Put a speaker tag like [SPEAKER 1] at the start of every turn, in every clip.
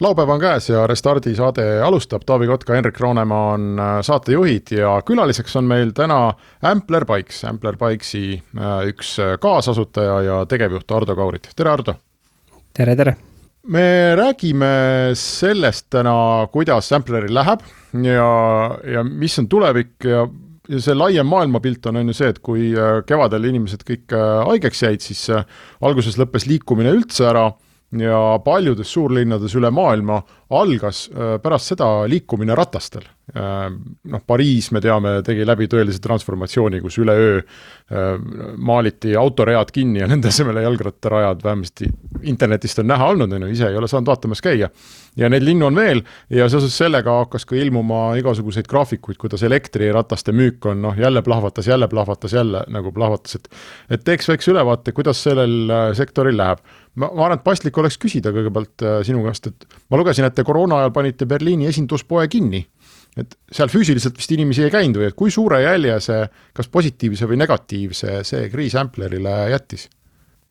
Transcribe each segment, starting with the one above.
[SPEAKER 1] Laupäev on käes ja Restardi saade alustab, Taavi Kotka, Henrik Roonemaa on äh, saatejuhid ja külaliseks on meil täna Ampler Bikes, Ampler Bikesi äh, üks äh, kaasasutaja ja tegevjuht Ardo Kaurit, tere Ardo!
[SPEAKER 2] tere, tere!
[SPEAKER 1] me räägime sellest täna, kuidas Ampleril läheb ja, ja mis on tulevik ja ja see laiem maailmapilt on, on ju see, et kui kevadel inimesed kõik haigeks jäid, siis alguses lõppes liikumine üldse ära ja paljudes suurlinnades üle maailma algas pärast seda liikumine ratastel. Äh, noh, Pariis, me teame, tegi läbi tõelise transformatsiooni, kus üleöö äh, maaliti autoread kinni ja nende asemele jalgrattarajad, vähemasti internetist on näha olnud, on ju, ise ei ole saanud vaatamas käia. ja neid linnu on veel ja seoses sellega hakkas ka ilmuma igasuguseid graafikuid, kuidas elektrirataste müük on noh, jälle plahvatas, jälle plahvatas, jälle nagu plahvatas, et et teeks väikse ülevaate, kuidas sellel äh, sektoril läheb. ma, ma arvan, et paslik oleks küsida kõigepealt sinu käest, et ma lugesin, et te koroona ajal panite Berliini esinduspoe kinni et seal füüsiliselt vist inimesi ei käinud või et kui suure jälje see, kas positiivse või negatiivse, see kriis Amplerile jättis?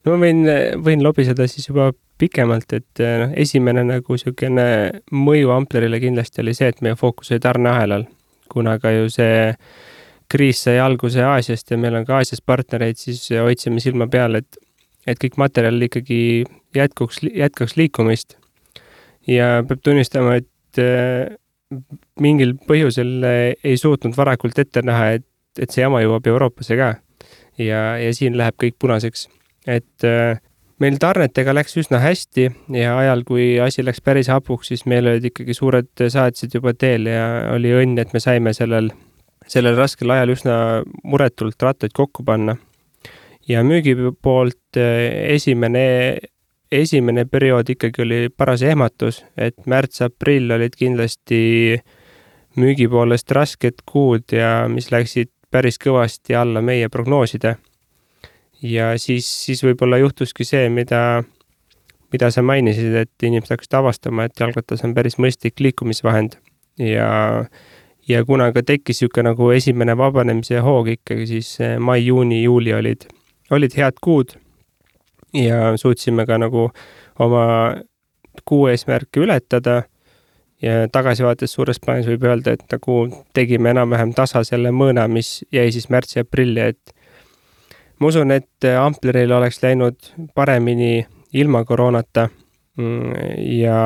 [SPEAKER 2] no ma võin, võin lobiseda siis juba pikemalt, et noh, esimene nagu niisugune mõju Amplerile kindlasti oli see, et meie fookus oli tarneahelal, kuna ka ju see kriis sai alguse Aasiast ja meil on ka Aasias partnereid, siis hoidsime silma peal, et, et kõik materjal ikkagi jätkuks, jätkaks liikumist. ja peab tunnistama, et mingil põhjusel ei suutnud varakult ette näha, et, et see jama jõuab Euroopasse ka. ja, ja siin läheb kõik punaseks. et äh, meil tarnetega läks üsna hästi ja ajal, kui asi läks päris hapuks, siis meil olid ikkagi suured saatised juba teel ja oli õnn, et me saime sellel, sellel raskel ajal üsna muretult rattaid kokku panna. ja müügi poolt äh, esimene esimene periood ikkagi oli paras ehmatus, et märts-aprill olid kindlasti müügi poolest rasked kuud ja mis läksid päris kõvasti alla meie prognooside. ja siis, siis võib-olla juhtuski see, mida, mida sa mainisid, et inimesed hakkasid avastama, et jalgratas on päris mõistlik liikumisvahend ja ja kuna ka tekkis niisugune nagu esimene vabanemise hoog ikkagi, siis mai, juuni, juuli olid, olid head kuud ja suutsime ka nagu oma kuu eesmärke ületada. ja tagasivaates suures plaanis võib öelda, et nagu tegime enam-vähem tasa selle mõõna, mis jäi siis märtsi-aprilli, et ma usun, et Ampleril oleks läinud paremini ilma koroonata. Mm, ja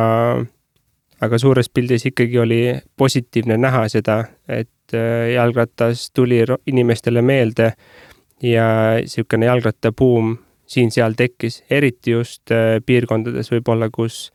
[SPEAKER 2] aga suures pildis ikkagi oli positiivne näha seda, et äh, jalgratas tuli inimestele meelde ja niisugune jalgrattabuum siin-seal tekkis, eriti just äh, piirkondades võib-olla, kus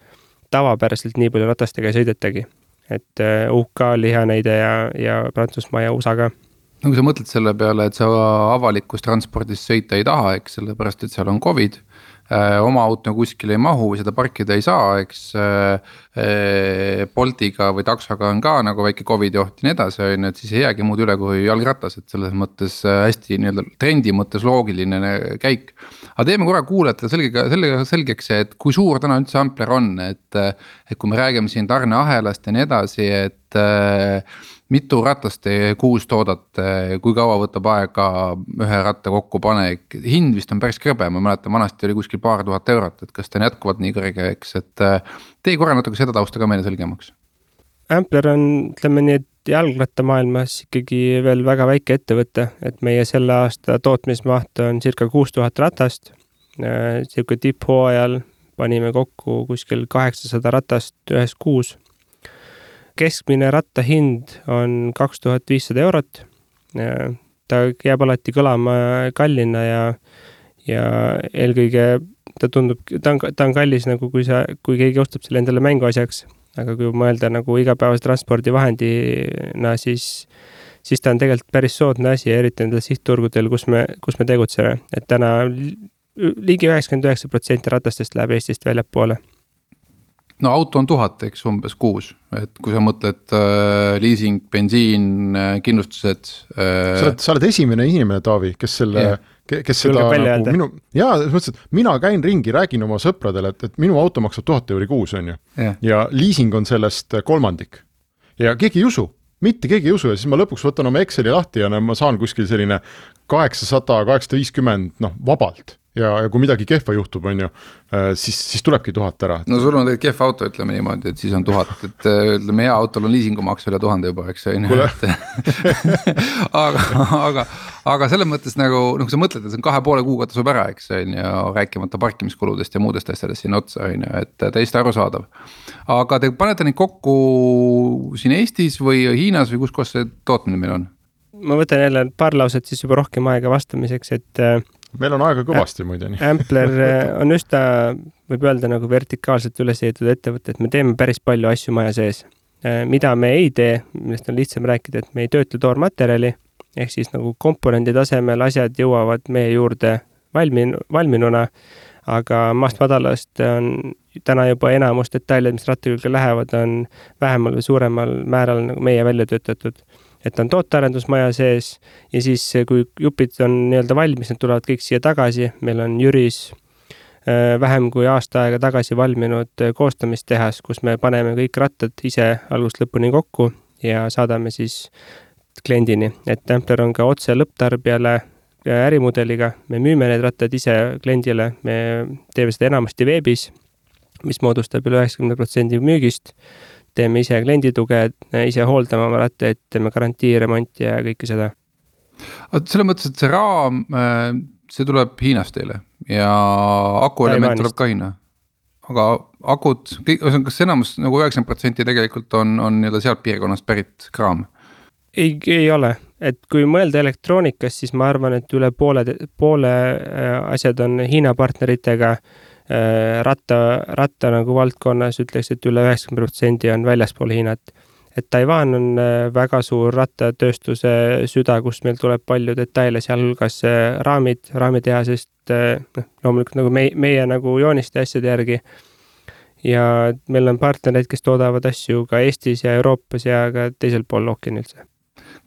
[SPEAKER 2] tavapäraselt nii palju ratastega ei sõidetagi. et äh, UK oli hea näide ja, ja Prantsusmaa ja USA ka
[SPEAKER 3] no kui sa mõtled selle peale, et sa avalikus transpordis sõita ei taha, eks sellepärast, et seal on Covid Äh, oma auto kuskile ei mahu seda parkida ei saa, eks. Äh, äh, Boltiga või taksoga on ka nagu väike Covidi oht ja nii edasi, on ju, et siis ei jäägi muud üle kui jalgratas, et selles mõttes hästi nii-öelda trendi mõttes loogiline käik. aga teeme korra kuulajatele selgega, sellega selgeks, et kui suur täna üldse Ampler on, et, et kui me räägime siin tarneahelast ja nii edasi, et mitu ratast te kuus toodate, kui kaua võtab aega ühe ratta kokkupanek, hind vist on päris krõbe, ma mäletan, vanasti oli kuskil paar tuhat eurot, et kas ta on jätkuvalt nii kõrge, eks, et tee korra natuke seda tausta ka meile selgemaks.
[SPEAKER 2] Ampler on, ütleme nii, et jalgrattamaailmas ikkagi veel väga väike ettevõte, et meie selle aasta tootmismaht on circa kuus tuhat ratast. sihuke tipphooajal panime kokku kuskil kaheksasada ratast ühes kuus keskmine ratta hind on kaks tuhat viissada eurot. ta jääb alati kõlama kallina ja, ja eelkõige ta tundub, ta on, ta on kallis nagu, kui sa, kui keegi ostab selle endale mänguasjaks. aga kui mõelda nagu igapäevase transpordivahendina, siis, siis ta on tegelikult päris soodne asi, eriti nendel sihtturgudel, kus me, kus me tegutseme, et täna ligi üheksakümmend üheksa protsenti ratastest läheb Eestist väljapoole
[SPEAKER 3] no auto on tuhat, eks umbes kuus, et kui sa mõtled äh, liising, bensiin äh,, kindlustused
[SPEAKER 1] äh.... sa oled, sa oled esimene inimene, Taavi, kes selle yeah kes seda nagu minu, jaa, selles mõttes, et mina käin ringi, räägin oma sõpradele, et, et minu auto maksab tuhat euri kuus, on ju. Yeah.. ja liising on sellest kolmandik. ja keegi ei usu, mitte keegi ei usu ja siis ma lõpuks võtan oma Exceli lahti ja no ma saan kuskil selline kaheksasada, kaheksasada viiskümmend, noh, vabalt ja, ja kui midagi kehva juhtub, on ju, äh, siis, siis tulebki tuhat ära.
[SPEAKER 3] no sul on tegelikult kehv auto, ütleme niimoodi, et siis on tuhat, et äh, ütleme hea autol on liisingumaks üle tuhande juba, eks on ju, et aga, aga, aga selles mõttes nagu noh, kui sa mõtled, et see on kahe poole kuuga tasub ära, eks on ju, rääkimata parkimiskuludest ja muudest asjadest sinna otsa, on ju, et täiesti arusaadav. aga te panete neid kokku siin Eestis või Hiinas või kus kohas see tootmine meil on?
[SPEAKER 2] ma võtan jälle paar lauset siis juba rohkem aega vastamiseks, et äh,
[SPEAKER 1] meil on aega kõvasti muide.
[SPEAKER 2] Ampler äh, on üsna, võib öelda nagu vertikaalselt üles ehitatud ettevõte, et me teeme päris palju asju maja sees. Äh, mida me ei tee, millest on lihtsam rääkida, et me ei töötle toormaterjali, ehk siis nagu komponendi tasemel asjad jõuavad meie juurde valmin-, valminuna, aga maast madalast on täna juba enamus detaile, mis ratta külge lähevad, on vähemal või suuremal määral nagu meie välja töötatud et on tootearendusmaja sees ja siis, kui jupid on nii-öelda valmis, need tulevad kõik siia tagasi, meil on Jüris äh, vähem kui aasta aega tagasi valminud äh, koostamistehas, kus me paneme kõik rattad ise algusest lõpuni kokku ja saadame siis kliendini, et Ampler on ka otse lõpptarbijale ärimudeliga, me müüme need rattad ise kliendile, me teeme seda enamasti veebis, mis moodustab üle üheksakümne protsendi müügist teeme ise kliendituge, ise hooldame oma rattaid, teeme garantiiremonti ja kõike seda.
[SPEAKER 3] selles mõttes, et see raam, äh, see tuleb Hiinast teile ja akuelement tuleb ka Hiina? aga akud, kõik, ühesõnaga, kas enamus nagu üheksakümmend protsenti tegelikult on, on nii-öelda sealt piirkonnast pärit kraam?
[SPEAKER 2] ei, ei ole, et kui mõelda elektroonikast, siis ma arvan, et üle poole, poole äh, asjad on Hiina partneritega Äh, ratta, ratta nagu valdkonnas ütleks, et üle üheksakümne protsendi on väljaspool Hiinat. et Taiwan on äh, väga suur rattatööstuse süda, kust meil tuleb palju detaile, sealhulgas äh, raamid, raamitehasest, noh, loomulikult nagu meie, meie nagu jooniste asjade järgi. ja meil on partnereid, kes toodavad asju ka Eestis ja Euroopas ja ka teisel pool ookeani üldse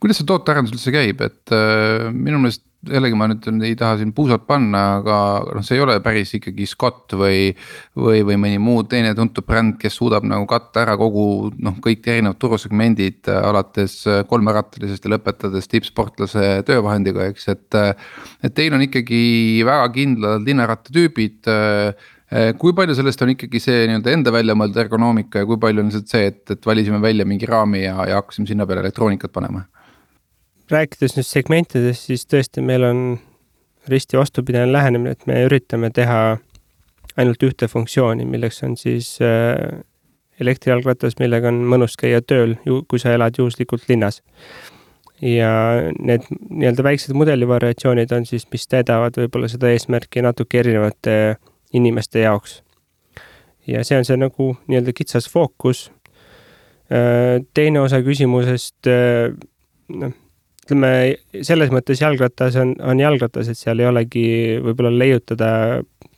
[SPEAKER 3] kuidas see tootearendus üldse käib, et äh, minu meelest jällegi ma nüüd ei taha siin puusalt panna, aga noh, see ei ole päris ikkagi Scott või. või, või mõni muu teine tuntud bränd, kes suudab nagu katta ära kogu noh, kõik erinevad turusegmendid äh, alates äh, kolmerattalisest ja lõpetades tippsportlase töövahendiga, eks, et. et teil on ikkagi väga kindlad linnarattatüübid kui palju sellest on ikkagi see nii-öelda enda välja mõeldud ergonoomika ja kui palju on lihtsalt see, et, et valisime välja mingi raami ja, ja hakkasime sinna peale elektroonikat panema?
[SPEAKER 2] Rääkides nüüd segmentidest, siis tõesti, meil on risti vastupidine lähenemine, et me üritame teha ainult ühte funktsiooni, milleks on siis äh, elektrijalgratas, millega on mõnus käia tööl, kui sa elad juhuslikult linnas. ja need nii-öelda väiksed mudelivariatsioonid on siis, mis täidavad võib-olla seda eesmärki natuke erinevate inimeste jaoks. ja see on see nagu nii-öelda kitsas fookus. Äh, teine osa küsimusest, äh, noh ütleme, selles mõttes jalgratas on, on jalgratas, et seal ei olegi võib-olla leiutada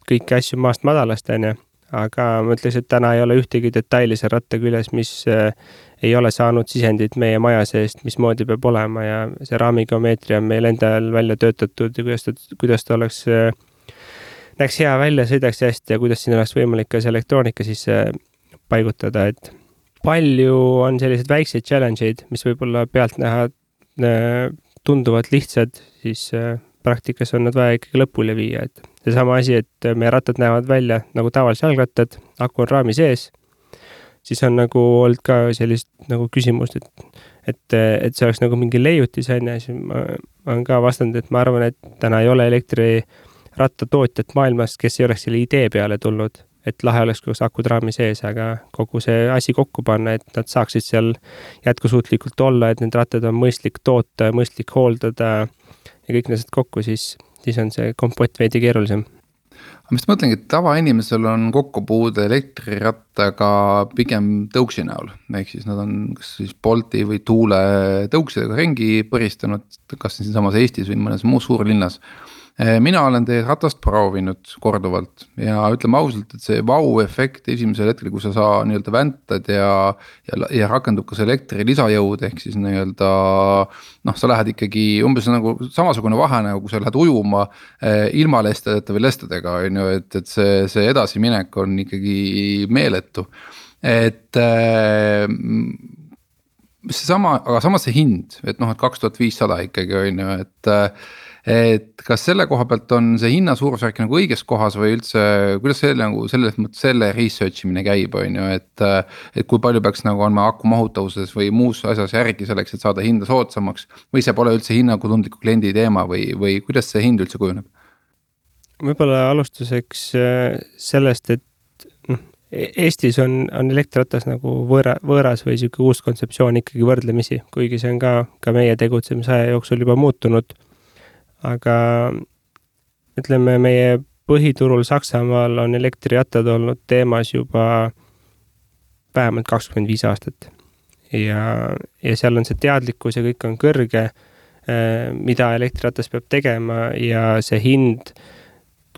[SPEAKER 2] kõiki asju maast madalast, on ju. aga ma ütleks, et täna ei ole ühtegi detaili seal ratta küljes, mis äh, ei ole saanud sisendit meie maja seest, mismoodi peab olema ja see raamigeomeetria on meil endal välja töötatud ja kuidas ta, kuidas ta oleks äh,, näeks hea välja, sõidaks hästi ja kuidas siin oleks võimalik ka see elektroonika sisse paigutada, et palju on selliseid väikseid challenge eid, mis võib-olla pealtnäha Äh, tunduvad lihtsad, siis äh, praktikas on nad vaja ikkagi lõpule viia, et seesama asi, et meie rattad näevad välja nagu tavalised jalgrattad, aku on raami sees, siis on nagu olnud ka sellist nagu küsimust, et, et, et see oleks nagu mingi leiutis, on ju, siis ma olen ka vastanud, et ma arvan, et täna ei ole elektrirattatootjat maailmas, kes ei oleks selle idee peale tulnud et lahe oleks, kui oleks akud raami sees, aga kogu see asi kokku panna, et nad saaksid seal jätkusuutlikult olla, et need rattad on mõistlik toota, mõistlik hooldada ja kõik need asjad kokku, siis, siis on see kompott veidi keerulisem.
[SPEAKER 3] Aga ma just mõtlengi, et tavainimesel on kokkupuude elektrirattaga pigem tõuksi näol, ehk siis nad on kas siis Bolti või Tuule tõuksidega ringi põristanud, kas siinsamas Eestis või mõnes muus suurlinnas mina olen teie ratast proovinud korduvalt ja ütleme ausalt, et see vau-efekt esimesel hetkel, kui sa saa nii-öelda väntad ja. ja, ja rakendub ka see elektri lisajõud, ehk siis nii-öelda noh, sa lähed ikkagi umbes nagu samasugune vahe nagu kui sa lähed ujuma eh,. ilma lestedeta või lestedega on ju, et, et see, see edasiminek on ikkagi meeletu, et äh, seesama, aga samas see hind, et noh, et kaks tuhat viissada ikkagi on ju, et. Et kas selle koha pealt on see hinna suurusjärk nagu õiges kohas või üldse, kuidas see nagu selles mõttes selle research imine käib, on ju, et. et kui palju peaks nagu andma aku mahutavuses või muus asjas järgi selleks, et saada hinda soodsamaks. või see pole üldse hinnatundliku kliendi teema või, või kuidas see hind üldse kujuneb?
[SPEAKER 2] võib-olla alustuseks äh, sellest, et E-, Eestis on, on elektriratas nagu võõra, võõras või sihuke uus kontseptsioon ikkagi võrdlemisi, kuigi see on ka, ka meie tegutsemisaja jooksul juba muutunud. Aga ütleme, meie põhiturul Saksamaal on elektrirattad olnud teemas juba vähemalt kakskümmend viis aastat. ja, ja seal on see teadlikkus ja kõik on kõrge, eh, mida elektriratas peab tegema ja see hind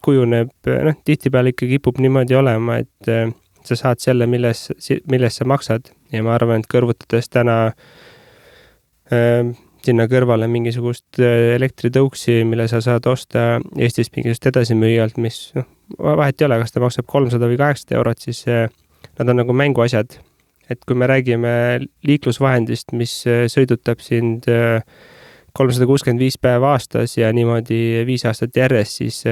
[SPEAKER 2] kujuneb, noh, tihtipeale ikka kipub niimoodi olema, et eh, sa saad selle, milles, milles sa maksad ja ma arvan, et kõrvutades täna äh, sinna kõrvale mingisugust äh, elektritõuksi, mille sa saad osta Eestist mingisugust edasimüüjalt, mis noh, vahet ei ole, kas ta maksab kolmsada või kaheksasada eurot, siis äh, nad on nagu mänguasjad. et kui me räägime liiklusvahendist, mis äh, sõidutab sind kolmsada kuuskümmend viis päeva aastas ja niimoodi viis aastat järjest, siis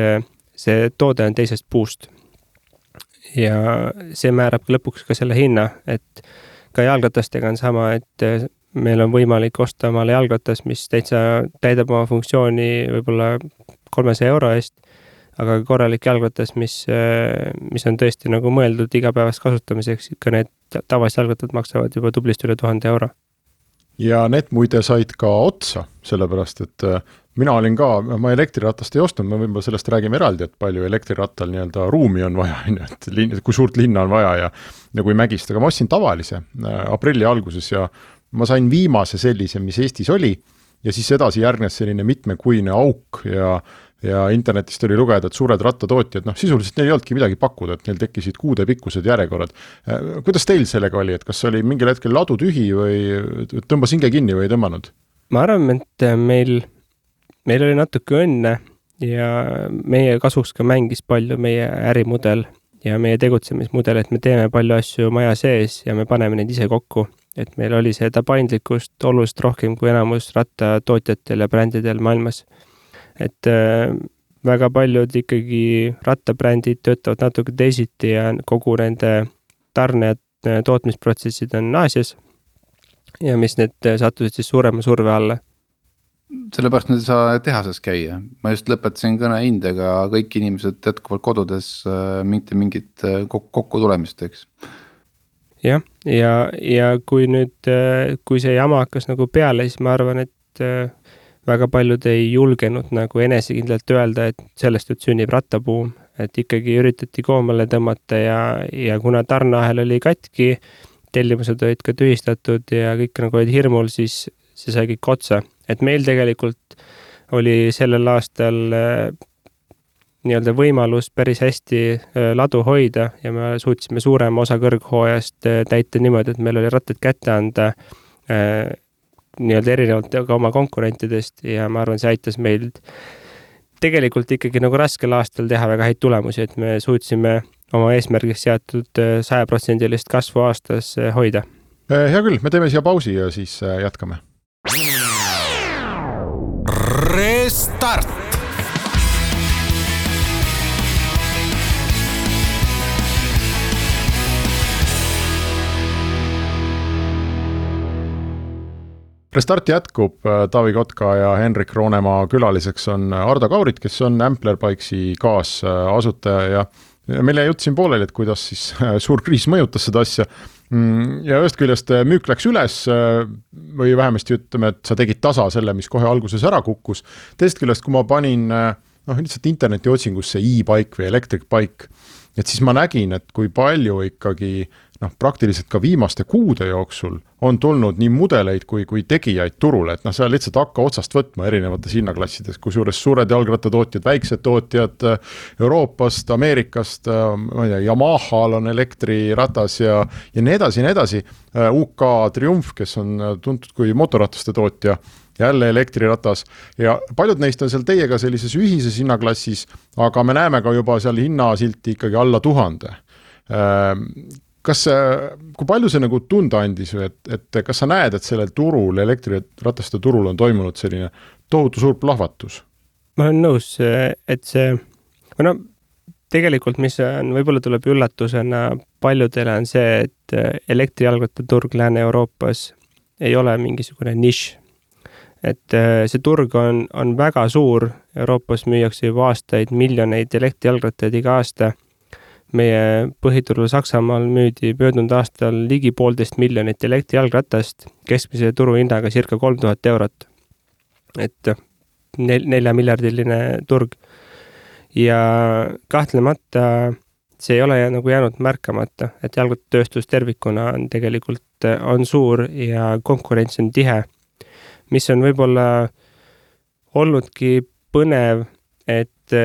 [SPEAKER 2] see toode on teisest puust ja see määrab lõpuks ka selle hinna, et ka jalgratastega on sama, et meil on võimalik osta omale jalgratas, mis täitsa täidab oma funktsiooni võib-olla kolmesaja euro eest, aga korralik jalgratas, mis, mis on tõesti nagu mõeldud igapäevast kasutamiseks, ikka need tavalised jalgrattad maksavad juba tublisti üle tuhande euro.
[SPEAKER 1] Ja need muide said ka otsa, sellepärast et äh, mina olin ka, ma elektriratast ei ostnud, me võib-olla sellest räägime eraldi, et palju elektrirattal nii-öelda ruumi on vaja, on ju, et linn, kui suurt linna on vaja ja ja kui mägist, aga ma ostsin tavalise äh, aprilli alguses ja ma sain viimase sellise, mis Eestis oli, ja siis edasi järgnes selline mitmekuine auk ja ja internetist oli lugeda, et suured rattatootjad, noh sisuliselt neil ei olnudki midagi pakkuda, et neil tekkisid kuudepikkused järjekorrad. Äh, kuidas teil sellega oli, et kas oli mingil hetkel ladu tühi või tõmbas hinge kinni või ei tõmmanud?
[SPEAKER 2] ma arvan, et meil, meil oli natuke õnne ja meie kasuks ka mängis palju meie ärimudel ja meie tegutsemismudel, et me teeme palju asju maja sees ja me paneme neid ise kokku. Et meil oli seda paindlikkust oluliselt rohkem kui enamus rattatootjatel ja brändidel maailmas et äh, väga paljud ikkagi rattabrändid töötavad natuke teisiti ja kogu nende tarne- ja tootmisprotsessid on Aasias. ja mis need sattusid siis suurema surve alla
[SPEAKER 3] sellepärast nad ei saa tehases käia, ma just lõpetasin kõne hindega, kõik inimesed jätkuvalt kodudes äh, mitte mingit äh, kokku tulemist, eks.
[SPEAKER 2] Jah, ja, ja kui nüüd, kui see jama hakkas nagu peale, siis ma arvan, et väga paljud ei julgenud nagu enesekindlalt öelda, et sellest nüüd sünnib rattabuum, et ikkagi üritati koomale tõmmata ja, ja kuna tarneahel oli katki, tellimused olid ka tühistatud ja kõik nagu olid hirmul, siis see sai kõik otsa. et meil tegelikult oli sellel aastal äh, nii-öelda võimalus päris hästi äh, ladu hoida ja me suutsime suurema osa kõrghooajast äh, täita niimoodi, et meil oli rattad kätte anda nii-öelda erinevalt ka oma konkurentidest ja ma arvan, see aitas meil tegelikult ikkagi nagu raskel aastal teha väga häid tulemusi, et me suutsime oma eesmärgiks seatud äh, sajaprotsendilist kasvu aastas äh, hoida.
[SPEAKER 1] Äh, hea küll, me teeme siia pausi ja siis jätkame.
[SPEAKER 4] Restart
[SPEAKER 1] Restart jätkub, Taavi Kotka ja Henrik Roonemaa külaliseks on Ardo Kaurit, kes on Amplerbikesi kaasasutaja ja meil jäi jutt siin pooleli, et kuidas siis suur kriis mõjutas seda asja. Mm, ja ühest küljest müük läks üles või vähemasti ütleme, et sa tegid tasa selle, mis kohe alguses ära kukkus. teisest küljest, kui ma panin noh, lihtsalt internetiotsingusse e-bike või electric bike, et siis ma nägin, et kui palju ikkagi noh, praktiliselt ka viimaste kuude jooksul on tulnud nii mudeleid kui, kui tegijaid turule, et noh, sa lihtsalt hakka otsast võtma erinevates hinnaklassides, kusjuures suured jalgrattatootjad, väiksed tootjad Euroopast, Ameerikast, ma ei tea, Yamahal on elektriratas ja, ja nii edasi ja nii edasi. UK Triumph, kes on tuntud kui motorrataste tootja jälle elektriratas ja paljud neist on seal teiega sellises ühises hinnaklassis, aga me näeme ka juba seal hinnasilti ikkagi alla tuhande kas, kui palju see nagu tunda andis või et, et kas sa näed, et sellel turul, elektrirataste turul on toimunud selline tohutu suur plahvatus?
[SPEAKER 2] ma olen nõus, et see, või no tegelikult, mis on, võib-olla tuleb üllatusena paljudele, on see, et elektrijalgrattaturg Lääne-Euroopas ei ole mingisugune nišš. et see turg on, on väga suur, Euroopas müüakse juba aastaid miljoneid elektrijalgrattaid iga aasta meie põhiturul Saksamaal müüdi möödunud aastal ligi poolteist miljonit elektrijalgratast keskmise turuhinnaga circa kolm tuhat eurot. et nel-, neljamiljardiline turg. ja kahtlemata see ei ole nagu jäänud märkamata, et jalgrattatööstus tervikuna on tegelikult, on suur ja konkurents on tihe. mis on võib-olla olnudki põnev, et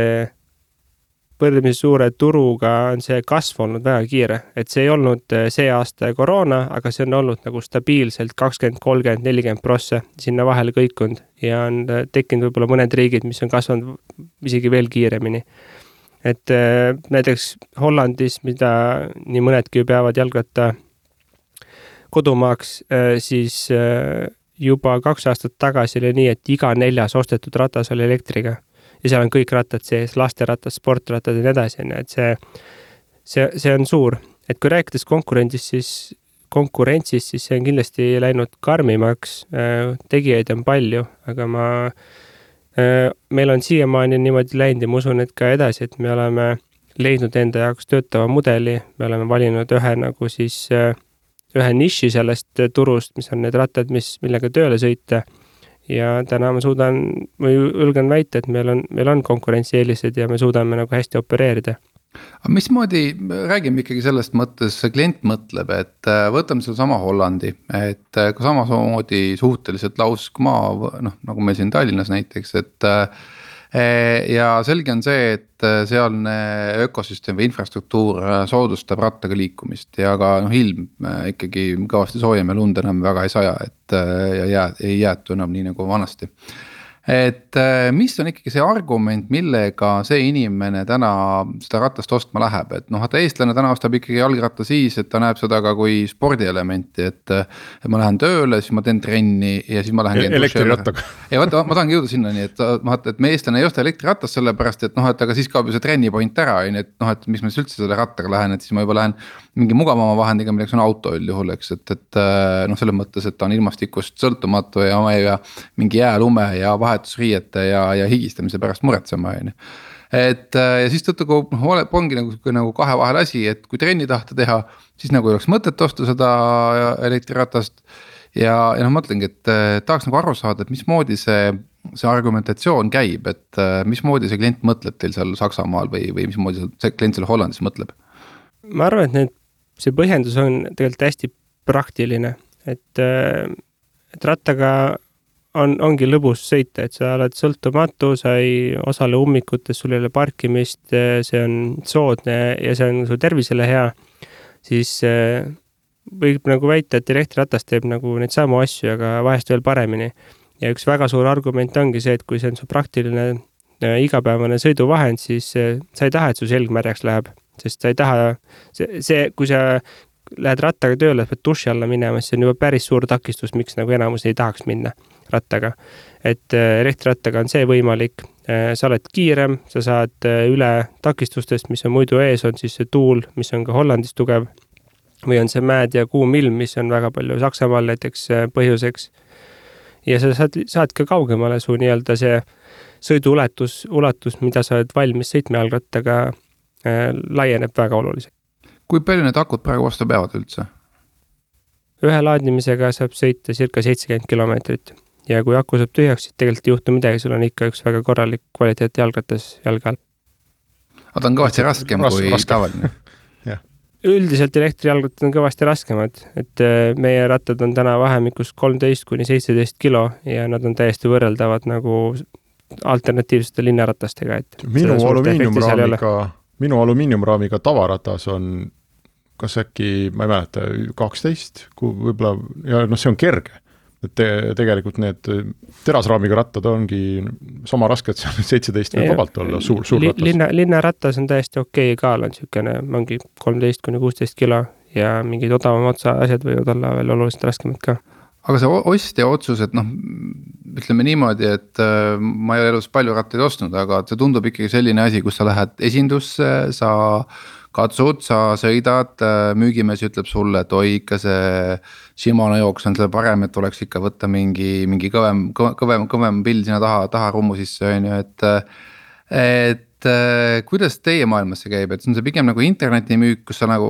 [SPEAKER 2] võrdlemisi suure turuga on see kasv olnud väga kiire, et see ei olnud eh, see aasta koroona, aga see on olnud nagu stabiilselt kakskümmend, kolmkümmend, nelikümmend prossa sinna vahele kõikunud. Ja on eh, tekkinud võib-olla mõned riigid, mis on kasvanud isegi veel kiiremini. et eh, näiteks Hollandis, mida nii mõnedki ju peavad jalgratta kodumaaks, siis juba kaks aastat tagasi oli nii, et iga neljas ostetud ratas oli elektriga ja seal on kõik rattad sees, lasterattad, sportrattad ja nii edasi, on ju, et see, see, see on suur. et kui rääkides konkurendist, siis konkurentsist, siis see on kindlasti läinud karmimaks, äh, tegijaid on palju, aga ma, äh, meil on siiamaani niimoodi läinud ja ma usun, et ka edasi, et me oleme leidnud enda jaoks töötava mudeli, me oleme valinud ühe nagu siis, äh, ühe niši sellest turust, mis on need rattad, mis, millega tööle sõita ja täna ma suudan või julgen väita, et meil on, meil on konkurentsieelised ja me suudame nagu hästi opereerida.
[SPEAKER 3] Aga mismoodi, räägime ikkagi sellest mõttes, see klient mõtleb, et äh, võtame sedasama Hollandi, et äh, ka samamoodi suhteliselt lausk maa, noh nagu meil siin Tallinnas näiteks, et äh, ja selge on see, et eh, sealne ökosüsteem või infrastruktuur eh, soodustab rattaga liikumist ja ka noh, ilm ikkagi kõvasti soojem ja lund enam väga ei saja, et ja jää, ei jäätu enam nii nagu vanasti et äh, mis on ikkagi see argument, millega see inimene täna seda ratast ostma läheb, et noh, vaata eestlane täna ostab ikkagi jalgratta siis, et ta näeb seda ka kui spordielementi, et. et ma lähen tööle, siis ma teen trenni ja siis ma lähen.
[SPEAKER 1] elektrirattaga.
[SPEAKER 3] ja vaata, ma tahangi jõuda sinnani, et vaata, et me eestlane ei osta elektriratast sellepärast, et noh, et aga siis kaob ju see trenni point ära, on ju, et noh, et mis ma siis üldse selle rattaga lähen, et siis ma juba lähen mingi mugavama vahendiga, milleks on auto üldjuhul, eks, et, et noh, selles mõttes, et ta on ilmastikust sõltumatu ja pea mingi jää, lume ja vahe vahetusriiete ja, ja higistamise pärast muretsema, on ju et äh, ja siis tõttu noh, ongi nagu sihuke nagu kahe vahel asi, et kui trenni tahta teha, siis nagu ei oleks mõtet osta seda elektriratast. ja, ja noh, mõtlengi, et äh, tahaks nagu aru saada, et mismoodi see, see argumentatsioon käib, et äh, mismoodi see klient mõtleb teil seal Saksamaal või, või mismoodi see klient seal Hollandis mõtleb?
[SPEAKER 2] ma arvan, et need, see põhjendus on tegelikult hästi praktiline, et, et rattaga on, ongi lõbus sõita, et sa oled sõltumatu, sa ei osale ummikutes, sul ei ole parkimist, see on soodne ja see on su tervisele hea, siis eh, võib nagu väita, et elektriratas teeb nagu neid samu asju, aga vahest veel paremini. ja üks väga suur argument ongi see, et kui see on su praktiline eh, igapäevane sõiduvahend, siis eh, sa ei taha, et su selg märjaks läheb, sest sa ei taha, see, see, kui sa lähed rattaga tööle, pead duši alla minema, siis see on juba päris suur takistus, miks nagu enamus ei tahaks minna rattaga. et äh, elektrirattaga on see võimalik, äh, sa oled kiirem, sa saad äh, üle takistustest, mis on muidu ees, on siis see tuul, mis on ka Hollandis tugev. või on see mäed ja kuum ilm, mis on väga palju Saksamaal näiteks põhjuseks. ja sa saad, saad ka kaugemale, su nii-öelda see sõidu ulatus, mida sa oled valmis sõitma jalgrattaga laieneb väga oluliselt.
[SPEAKER 3] kui palju need akud praegu vastu peavad üldse?
[SPEAKER 2] ühe laadimisega saab sõita circa seitsekümmend kilomeetrit ja kui aku saab tühjaks, siis tegelikult ei juhtu midagi, sul on ikka üks väga korralik kvaliteet jalgratas jalge all.
[SPEAKER 3] aga ta on kõvasti raskem kui raskem. tavaline
[SPEAKER 2] üldiselt elektrijalgrattad on kõvasti raskemad, et äh, meie rattad on täna vahemikus kolmteist kuni seitseteist kilo ja nad on täiesti võrreldavad nagu alternatiivsete linnaratastega, et.
[SPEAKER 1] minu alumiiniumraamiga, minu alumiiniumraamiga tavaratas on kas äkki, ma ei mäleta, kaksteist, võib-olla, ja noh, see on kerge et te, tegelikult need terasraamiga rattad ongi sama rasked, seal seitseteist võib vabalt olla, suur, suur ratas.
[SPEAKER 2] linna, linnarattas on täiesti okei okay kaal, on niisugune, ongi kolmteist kuni kuusteist kilo ja mingid odavama otsa asjad võivad olla veel oluliselt raskemad ka
[SPEAKER 3] aga see ostja otsus, et noh, ütleme niimoodi, et äh, ma ei ole elus palju rattaid ostnud, aga see tundub ikkagi selline asi, kus sa lähed esindusse, sa katsud, sa sõidad, äh, müügimees ütleb sulle, et oi, ikka see Shimano jooks on selle parem, et tuleks ikka võtta mingi, mingi kõvem, kõvem, kõvem pill sinna taha, taha rummu sisse, on ju, et. et kuidas teie maailmas see käib, et see on see pigem nagu internetimüük, kus sa nagu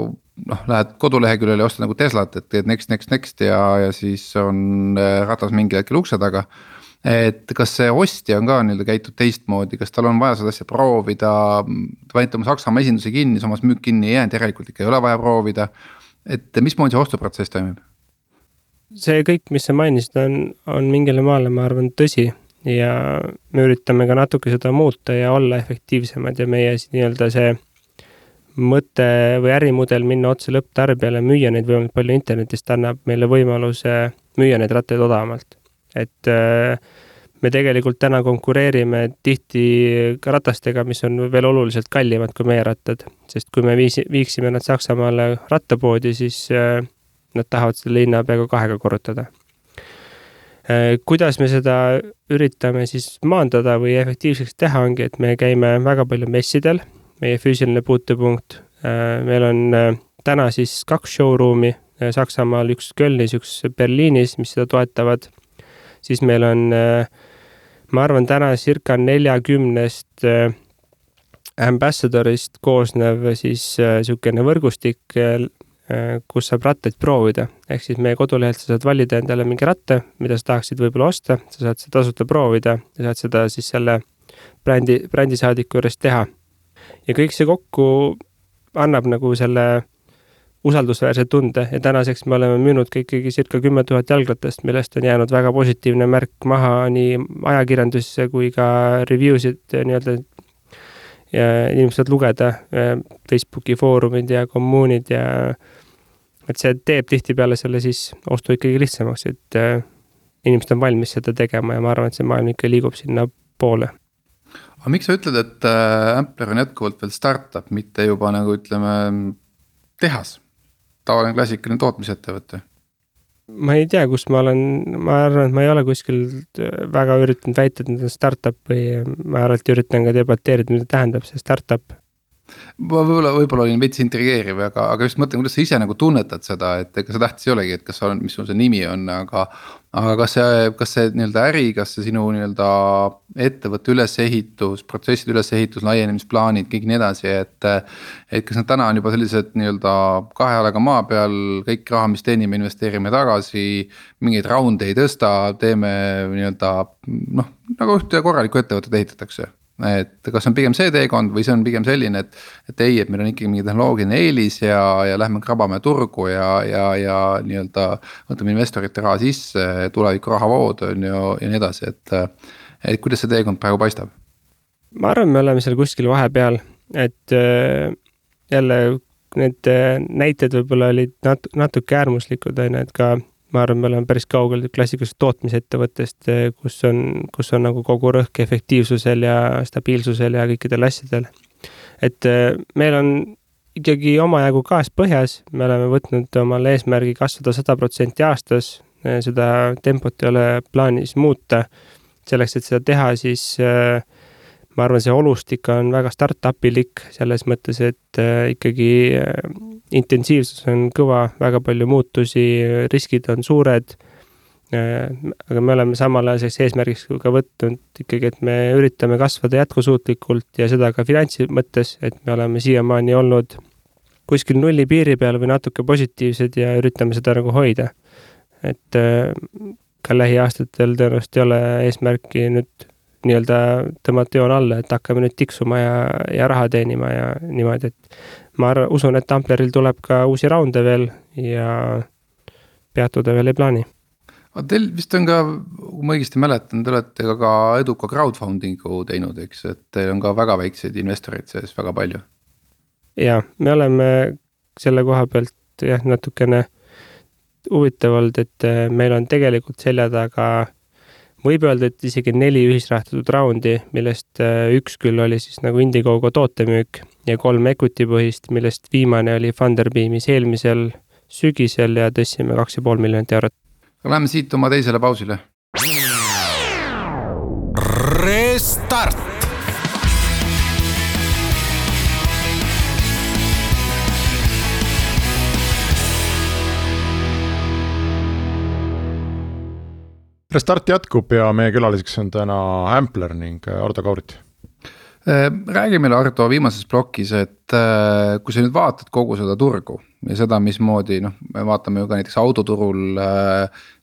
[SPEAKER 3] noh, lähed koduleheküljele ja ostad nagu Teslat, et teed next, next, next ja, ja siis on äh, ratas mingi hetkel ukse taga et kas see ostja on ka nii-öelda käitub teistmoodi, kas tal on vaja seda asja proovida, te panite oma Saksamaa esinduse kinni, samas müük kinni ei jäänud, järelikult ikka ei ole vaja proovida. et mismoodi see ostuprotsess toimib?
[SPEAKER 2] See kõik, mis sa mainisid, on, on mingile maale, ma arvan, tõsi. Ja me üritame ka natuke seda muuta ja olla efektiivsemad ja meie nii-öelda see mõte või ärimudel minna otse lõpptarbijale, müüa neid võimalikult palju internetist, annab meile võimaluse müüa neid rattaid odavamalt. Et äh, me tegelikult täna konkureerime tihti ka ratastega, mis on veel oluliselt kallimad kui meie rattad, sest kui me viisi, viiksime nad Saksamaale rattapoodi, siis äh, nad tahavad selle hinna peaaegu kahega korrutada. Äh, kuidas me seda üritame siis maandada või efektiivseks teha, ongi, et me käime väga palju messidel, meie füüsiline puutepunkt, meil on täna siis kaks showroom'i Saksamaal, üks Kölnis, üks Berliinis, mis seda toetavad siis meil on, äh, ma arvan, täna circa neljakümnest äh, ambassador'ist koosnev siis niisugune äh, võrgustik, kus saab rattaid proovida. ehk siis meie kodulehelt sa saad valida endale mingi ratta, mida sa tahaksid võib-olla osta, sa saad seda tasuta proovida ja saad seda siis selle brändi, brändisaadiku juures teha. ja kõik see kokku annab nagu selle usaldusväärse tunde ja tänaseks me oleme müünud ka ikkagi circa kümme tuhat jalgratast, millest on jäänud väga positiivne märk maha nii ajakirjandusse kui ka review sid nii-öelda ja inimesed saavad lugeda, Facebooki foorumid ja kommuunid ja et see teeb tihtipeale selle siis ostu ikkagi lihtsamaks, et äh, inimesed on valmis seda tegema ja ma arvan, et see maailm ikka liigub sinnapoole
[SPEAKER 3] aga miks sa ütled, et äh, Ampler on jätkuvalt veel startup, mitte juba nagu ütleme tehas? tavaline klassikaline tootmisettevõte?
[SPEAKER 2] Ma ei tea, kus ma olen, ma arvan, et ma ei ole kuskil väga üritanud väita, et nüüd on startup või ma alati üritan ka debateerida, mida tähendab see startup
[SPEAKER 3] ma võib-olla, võib-olla olin veits intrigeeriv, aga, aga just mõtlen, kuidas sa ise nagu tunnetad seda, et ega see tähtis ei olegi, et kas oled, mis sul see nimi on, aga. Aga kas see, kas see nii-öelda äri, kas see sinu nii-öelda ettevõtte ülesehitus, protsesside ülesehitus, laienemisplaanid, kõik nii edasi, et. et kas nad täna on juba sellised nii-öelda kahe jalaga maa peal, kõik raha, mis teenime, investeerime tagasi. mingeid raunde ei tõsta, teeme nii-öelda noh, nagu ühte korralikku ettevõtet ehitatakse et kas on pigem see teekond või see on pigem selline, et, et ei, et meil on ikkagi mingi tehnoloogiline eelis ja, ja lähme krabame turgu ja, ja, ja nii-öelda. võtame investorite raha sisse, tuleviku rahavood on ju ja nii edasi, et, et kuidas see teekond praegu paistab?
[SPEAKER 2] ma arvan, me oleme seal kuskil vahepeal, et äh, jälle need äh, näited võib-olla olid nat-, natuke äärmuslikud, on ju, et ka ma arvan, me oleme päris kaugel klassikalisest tootmisettevõttest, kus on, kus on nagu kogu rõhk efektiivsusel ja stabiilsusel ja kõikidel asjadel. et äh, meil on ikkagi omajagu gaas põhjas, me oleme võtnud omale eesmärgi kasvada sada protsenti aastas, seda tempot ei ole plaanis muuta. selleks, et seda teha, siis äh, ma arvan, see olustik on väga startup-ilik selles mõttes, et äh, ikkagi äh, intensiivsus on kõva, väga palju muutusi, riskid on suured. Äh, aga me oleme samal ajal selleks eesmärgiks ka võtnud ikkagi, et me üritame kasvada jätkusuutlikult ja seda ka finantsi mõttes, et me oleme siiamaani olnud kuskil nulli piiri peal või natuke positiivsed ja üritame seda nagu hoida. et ka lähiaastatel tõenäoliselt ei ole eesmärki nüüd nii-öelda tõmmata joon alla, et hakkame nüüd tiksuma ja, ja raha teenima ja niimoodi, et ma arvan, usun, et Ampleril tuleb ka uusi raunde veel ja peatuda veel ei plaani.
[SPEAKER 3] aga teil vist on ka, kui ma õigesti mäletan, te olete ka, ka eduka crowdfunding'u teinud, eks, et teil on ka väga väikseid investoreid sees väga palju.
[SPEAKER 2] ja me oleme selle koha pealt jah, natukene huvitav olnud, et meil on tegelikult selja taga võib öelda, et isegi neli ühisrahastatud raundi, millest äh, üks küll oli siis nagu Indiegogo tootemüük ja kolm equity põhist, millest viimane oli Funderbeamis eelmisel sügisel ja tõstsime kaks ja pool miljonit eurot.
[SPEAKER 3] Läheme siit oma teisele pausile.
[SPEAKER 4] Restart
[SPEAKER 1] Restart jätkub ja meie külaliseks on täna Ampler ning äh, Ardo Kaurit.
[SPEAKER 3] Äh, räägi meile, Ardo, viimases plokis, et äh, kui sa nüüd vaatad kogu seda turgu ja seda, mismoodi noh, me vaatame ju ka näiteks autoturul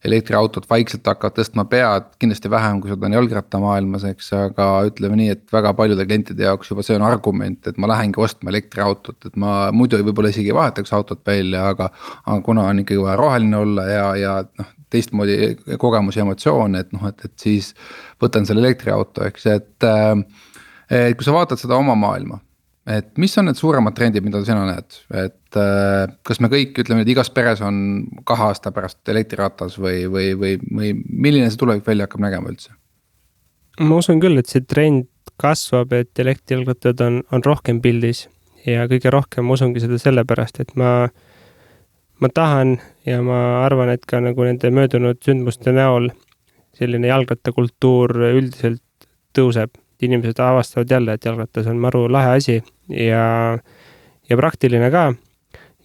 [SPEAKER 3] elektriautod vaikselt hakkavad tõstma pead, kindlasti vähem, kui seda on jalgrattamaailmas, eks, aga ütleme nii, et väga paljude klientide jaoks juba see on argument, et ma lähengi ostma elektriautot, et ma muidu võib-olla isegi ei vahetaks autot välja, aga. aga kuna on ikkagi vaja roheline olla ja, ja noh, teistmoodi kogemus ja emotsioon, et noh, et, et siis võtan selle elektriauto, eks, et. et kui sa vaatad seda oma maailma, et mis on need suuremad trendid, mida sina näed, et kas me kõik ütleme, et igas peres on kahe aasta pärast elektriratas või, või, või, või milline see tulevik välja hakkab nägema üldse?
[SPEAKER 2] ma usun küll, et see trend kasvab, et elektrijalgrattad on, on rohkem pildis ja kõige rohkem ma usungi seda sellepärast, et ma ma tahan ja ma arvan, et ka nagu nende möödunud sündmuste näol selline jalgrattakultuur üldiselt tõuseb. inimesed avastavad jälle, et jalgratas on maru lahe asi ja, ja praktiline ka.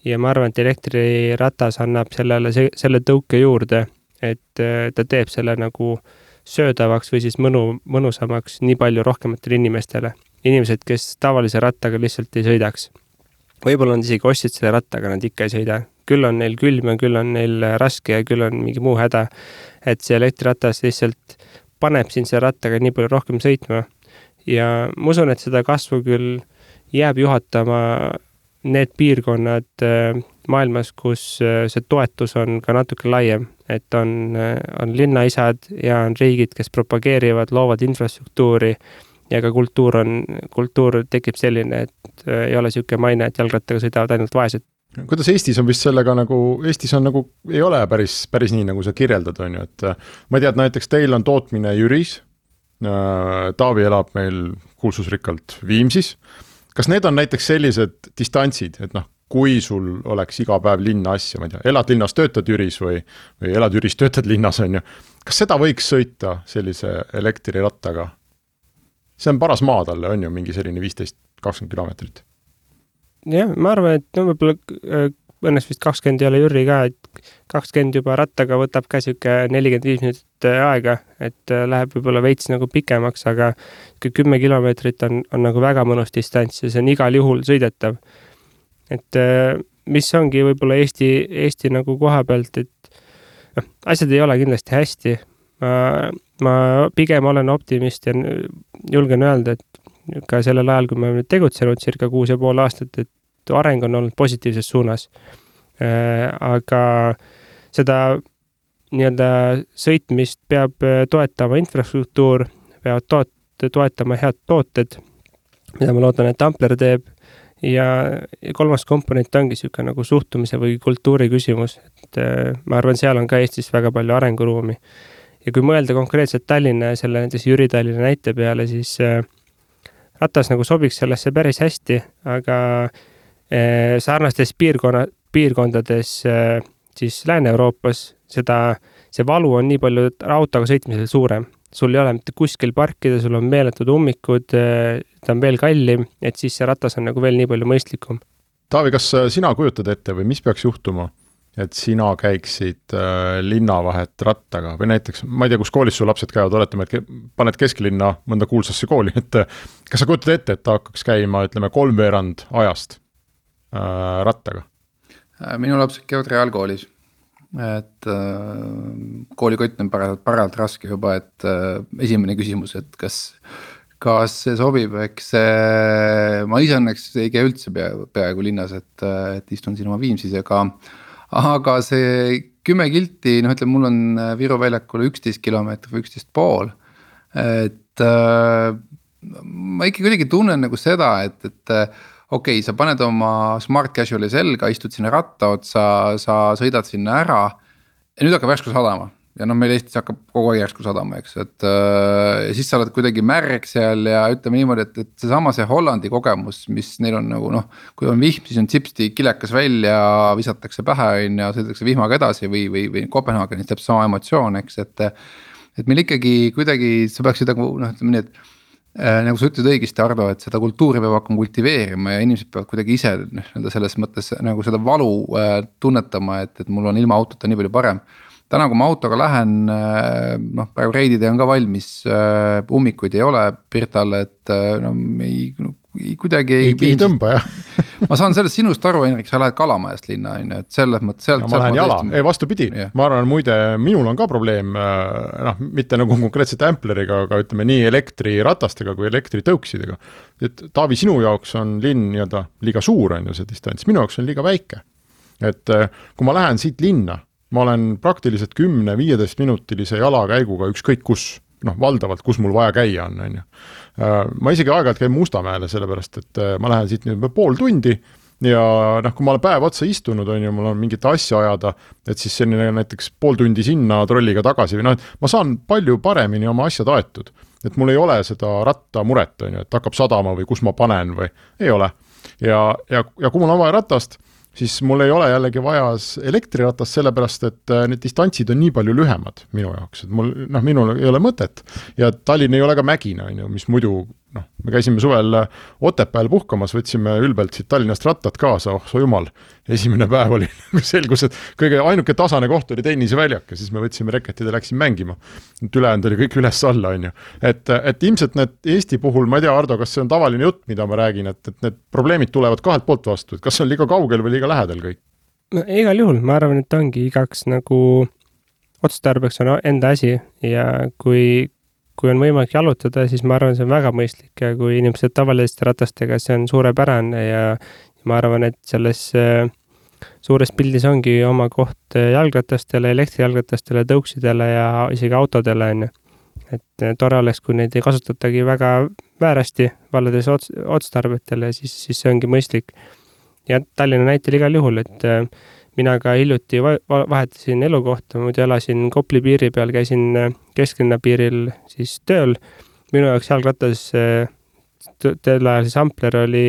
[SPEAKER 2] ja ma arvan, et elektriratas annab sellele, selle tõuke juurde, et ta teeb selle nagu söödavaks või siis mõnu, mõnusamaks nii palju rohkematele inimestele. inimesed, kes tavalise rattaga lihtsalt ei sõidaks. võib-olla nad isegi ostsid selle ratta, aga nad ikka ei sõida küll on neil külm ja küll on neil raske ja küll on mingi muu häda. et see elektriratas lihtsalt paneb sind selle rattaga nii palju rohkem sõitma. ja ma usun, et seda kasvu küll jääb juhatama need piirkonnad äh, maailmas, kus äh, see toetus on ka natuke laiem, et on, äh, on linnaisad ja on riigid, kes propageerivad, loovad infrastruktuuri ja ka kultuur on, kultuur tekib selline, et ei ole niisugune maine, et jalgrattaga sõidavad ainult vaesed
[SPEAKER 1] kuidas Eestis on vist sellega nagu, Eestis on nagu, ei ole päris, päris nii, nagu sa kirjeldad, on ju, et äh, ma ei tea, et näiteks teil on tootmine Jüris. Äh, Taavi elab meil kuulsusrikkalt Viimsis. kas need on näiteks sellised distantsid, et noh, kui sul oleks iga päev linna asja, ma ei tea, elad linnas, töötad Jüris või, või elad Jüris, töötad linnas, on ju. kas seda võiks sõita sellise elektrirattaga? see on paras maa talle, on ju, mingi selline viisteist, kakskümmend kilomeetrit
[SPEAKER 2] jah, ma arvan, et no võib-olla äh, õnneks vist kakskümmend ei ole Jüri ka, et kakskümmend juba rattaga võtab ka sihuke nelikümmend viis minutit äh, aega, et äh, läheb võib-olla veits nagu pikemaks, aga kümme kilomeetrit on, on nagu väga mõnus distants ja see on igal juhul sõidetav. et mis ongi võib-olla Eesti, Eesti nagu koha pealt, et noh, asjad ei ole kindlasti hästi. ma, ma pigem olen optimist ja julgen öelda, et ka sellel ajal, kui me oleme tegutsenud circa kuus ja pool aastat, et areng on olnud positiivses suunas. Äh, aga seda nii-öelda sõitmist peab äh, toetama infrastruktuur, peavad toet-, toetama head tooted, mida ma loodan, et Ampler teeb. ja, ja kolmas komponent ongi niisugune nagu suhtumise või kultuuri küsimus, et äh, ma arvan, seal on ka Eestis väga palju arenguruumi. ja kui mõelda konkreetselt Tallinna ja selle näiteks Jüri Tallinna näite peale, siis äh, ratas nagu sobiks sellesse päris hästi, aga eh, sarnastes piirkonna, piirkondades eh, siis Lääne-Euroopas seda, see valu on nii palju autoga sõitmisel suurem. sul ei ole mitte kuskil parkida, sul on meeletud ummikud, eh, ta on veel kallim, et siis see ratas on nagu veel nii palju mõistlikum.
[SPEAKER 1] Taavi, kas sina kujutad ette või mis peaks juhtuma, et sina käiksid äh, linnavahet rattaga või näiteks, ma ei tea, kus koolis su lapsed käivad, oletame, et paned kesklinna mõnda kuulsasse kooli, et äh, kas sa kujutad ette, et ta hakkaks käima, ütleme, kolmveerand ajast äh, rattaga?
[SPEAKER 3] Äh, minu lapsed käivad reaalkoolis et äh, koolikott on parajalt, parajalt raske juba, et äh, esimene küsimus, et kas, kas see sobib, eks äh, ma ise õnneks ei käi üldse pea, peaaegu linnas, et, et istun siin oma Viimsis, aga. Aga see kümme kilti, noh, ütleme, mul on Viru väljakule üksteist kilomeetrit või üksteist pool, et äh, ma ikka kuidagi tunnen nagu seda, et, et okei okay,, sa paned oma smart casual'i selga, istud sinna ratta otsa, sa sõidad sinna ära. ja nüüd hakkab järsku sadama ja noh, meil Eestis hakkab kogu aeg järsku sadama, eks, et äh, siis sa oled kuidagi märg seal ja ütleme niimoodi, et, et seesama see Hollandi kogemus, mis neil on nagu noh. kui on vihm, siis on sipsti kilekas välja, visatakse pähe on ju, sõidetakse vihmaga edasi või, või, või Kopenhaagenis täpselt sama emotsioon, eks, et. et meil ikkagi kuidagi, sa peaksid nagu noh, ütleme nii, et Äh, nagu sa ütlesid õigesti, Ardo, et seda kultuuri peab hakkama kultiveerima ja inimesed peavad kuidagi ise noh, nii-öelda selles mõttes nagu seda valu äh, tunnetama, et, et mul on ilma autota nii palju parem. Täna, kui ma autoga lähen, äh, noh praegu reiditee on ka valmis, ummikuid ei ole Pirtal, et no ei no, kuidagi
[SPEAKER 1] ei. ei, tõmba jah
[SPEAKER 3] ma saan sellest sinust aru, Henrik, sa lähed Kalamajast linna on ju, et selles mõttes sealt.
[SPEAKER 1] ma lähen jala, ei vastupidi yeah., ma arvan, muide, minul on ka probleem äh, noh, mitte nagu konkreetselt Ampleriga, aga ütleme nii elektriratastega kui elektritõuksidega. et Taavi, sinu jaoks on linn nii-öelda liiga suur, on ju see distants, minu jaoks on liiga väike. et äh, kui ma lähen siit linna, ma olen praktiliselt kümne-viieteist minutilise jalakäiguga ükskõik kus noh, valdavalt, kus mul vaja käia on, on ju. Äh, ma isegi aeg-ajalt käin Mustamäele, sellepärast et äh, ma lähen siit nüüd pool tundi ja noh, kui ma olen päev otsa istunud, on ju, mul on mingit asja ajada, et siis selline näiteks pool tundi sinna trolliga tagasi või noh, et ma saan palju paremini oma asjad aetud. et mul ei ole seda rattamuret, on ju, et hakkab sadama või kus ma panen või, ei ole. ja, ja, ja kui mul on vaja ratast, siis mul ei ole jällegi vaja elektriratast, sellepärast et äh, need distantsid on nii palju lühemad minu jaoks, et mul noh, minul ei ole mõtet. ja Tallinn ei ole ka mägine, on ju, mis muidu noh, me käisime suvel äh, Otepääl puhkamas, võtsime ülbelt siit Tallinnast rattad kaasa, oh sa jumal. esimene päev oli selgus, et kõige ainuke tasane koht oli tenniseväljak ja siis me võtsime reketid ja läksime mängima. et ülejäänud oli kõik üles-alla, on ju. et, et ilmselt need Eesti puhul, ma ei tea, Ardo, kas see on tavaline jutt, mida ma räägin, et, et need probleemid tulevad kahelt poolt vastu, et kas see on liiga kaugel või liiga lähedal kõik?
[SPEAKER 2] no igal juhul, ma arvan, et ongi igaks nagu otstarbeks on enda asi ja kui, kui on võimalik jalutada, siis ma arvan, see on väga mõistlik ja kui inimesed tavaliste ratastega, see on suurepärane ja ma arvan, et selles äh, suures pildis ongi oma koht äh, jalgratastele, elektrijalgratastele, tõuksidele ja isegi autodele, on ju. et äh, tore oleks, kui neid ei kasutatagi väga väärasti valladel ots-, otstarbetel ja siis, siis see ongi mõistlik. ja Tallinna näitel igal juhul, et mina ka hiljuti vahetasin elukohta, muidu elasin Kopli piiri peal, käisin äh, kesklinna piiril siis tööl. minu jaoks jalgratas tol ajal siis Ampler oli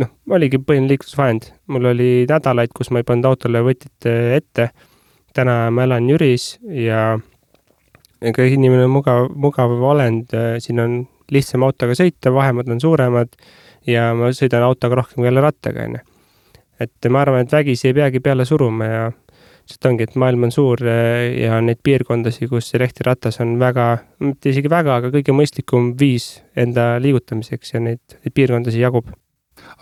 [SPEAKER 2] noh, oligi põhiline liiklusvahend. mul oli nädalaid, kus ma ei pannud autole võtit äh, ette. täna ma elan Jüris ja ega inimene on mugav, mugav olend, äh, siin on lihtsam autoga sõita, vahemaad on suuremad ja ma sõidan autoga rohkem kui jälle rattaga, onju et ma arvan, et vägisi ei peagi peale suruma ja lihtsalt ongi, et maailm on suur eh, ja neid piirkondasid, kus elektriratas on väga, mitte isegi väga, aga kõige mõistlikum viis enda liigutamiseks ja neid, neid piirkondasid jagub.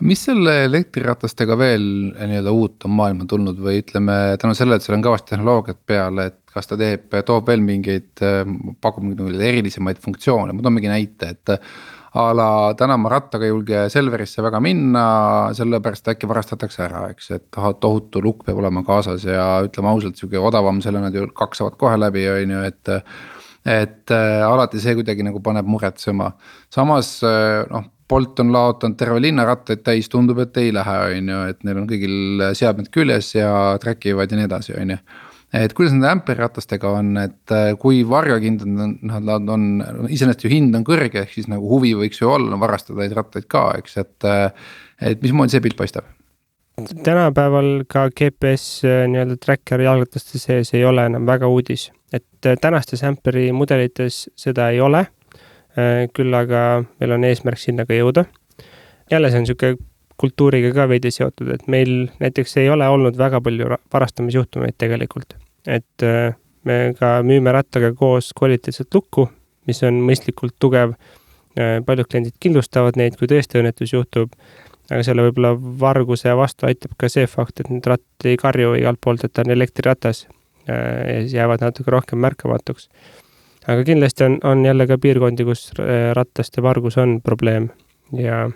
[SPEAKER 3] Mis selle elektriratastega veel nii-öelda uut on maailma tulnud või ütleme tänu sellele, et seal on kõvasti tehnoloogiat peal, et kas ta teeb, toob veel mingeid, pakub mingeid erilisemaid funktsioone, ma toon mingi näite, et a la täna ma rattaga ei julge Selverisse väga minna, sellepärast äkki varastatakse ära, eks, et tohutu lukk peab olema kaasas ja ütleme ausalt, sihuke odavam, selle nad ju kaks saavad kohe läbi, on ju, et. et äh, alati see kuidagi nagu paneb muretsema, samas äh, noh Bolt on laotanud terve linna rattaid täis, tundub, et ei lähe, on ju, et neil on kõigil seadmed küljes ja track ivad ja nii edasi, on ju et kuidas nende ämperratastega on, et äh, kui varjakindlad nad, nad on, iseenesest ju hind on kõrge, ehk siis nagu huvi võiks ju olla varastada neid rattaid ka, eks, et. Äh, et mismoodi see pilt paistab?
[SPEAKER 2] tänapäeval ka GPS äh, nii-öelda tracker jalgrataste sees ei ole enam väga uudis, et tänastes ämperi mudelites seda ei ole. küll aga meil on eesmärk sinna ka jõuda. jälle, see on sihuke kultuuriga ka veidi seotud, et meil näiteks ei ole olnud väga palju varastamisjuhtumeid tegelikult. Et äh, me ka müüme rattaga koos kvaliteetset lukku, mis on mõistlikult tugev. Äh, paljud kliendid kindlustavad neid, kui tõesti õnnetus juhtub. aga selle võib-olla varguse vastu aitab ka see fakt, et need rattad ei karju igalt poolt, et ta on elektriratas ja siis jäävad natuke rohkem märkamatuks. aga kindlasti on, on jälle ka piirkondi, kus rataste vargus on probleem ja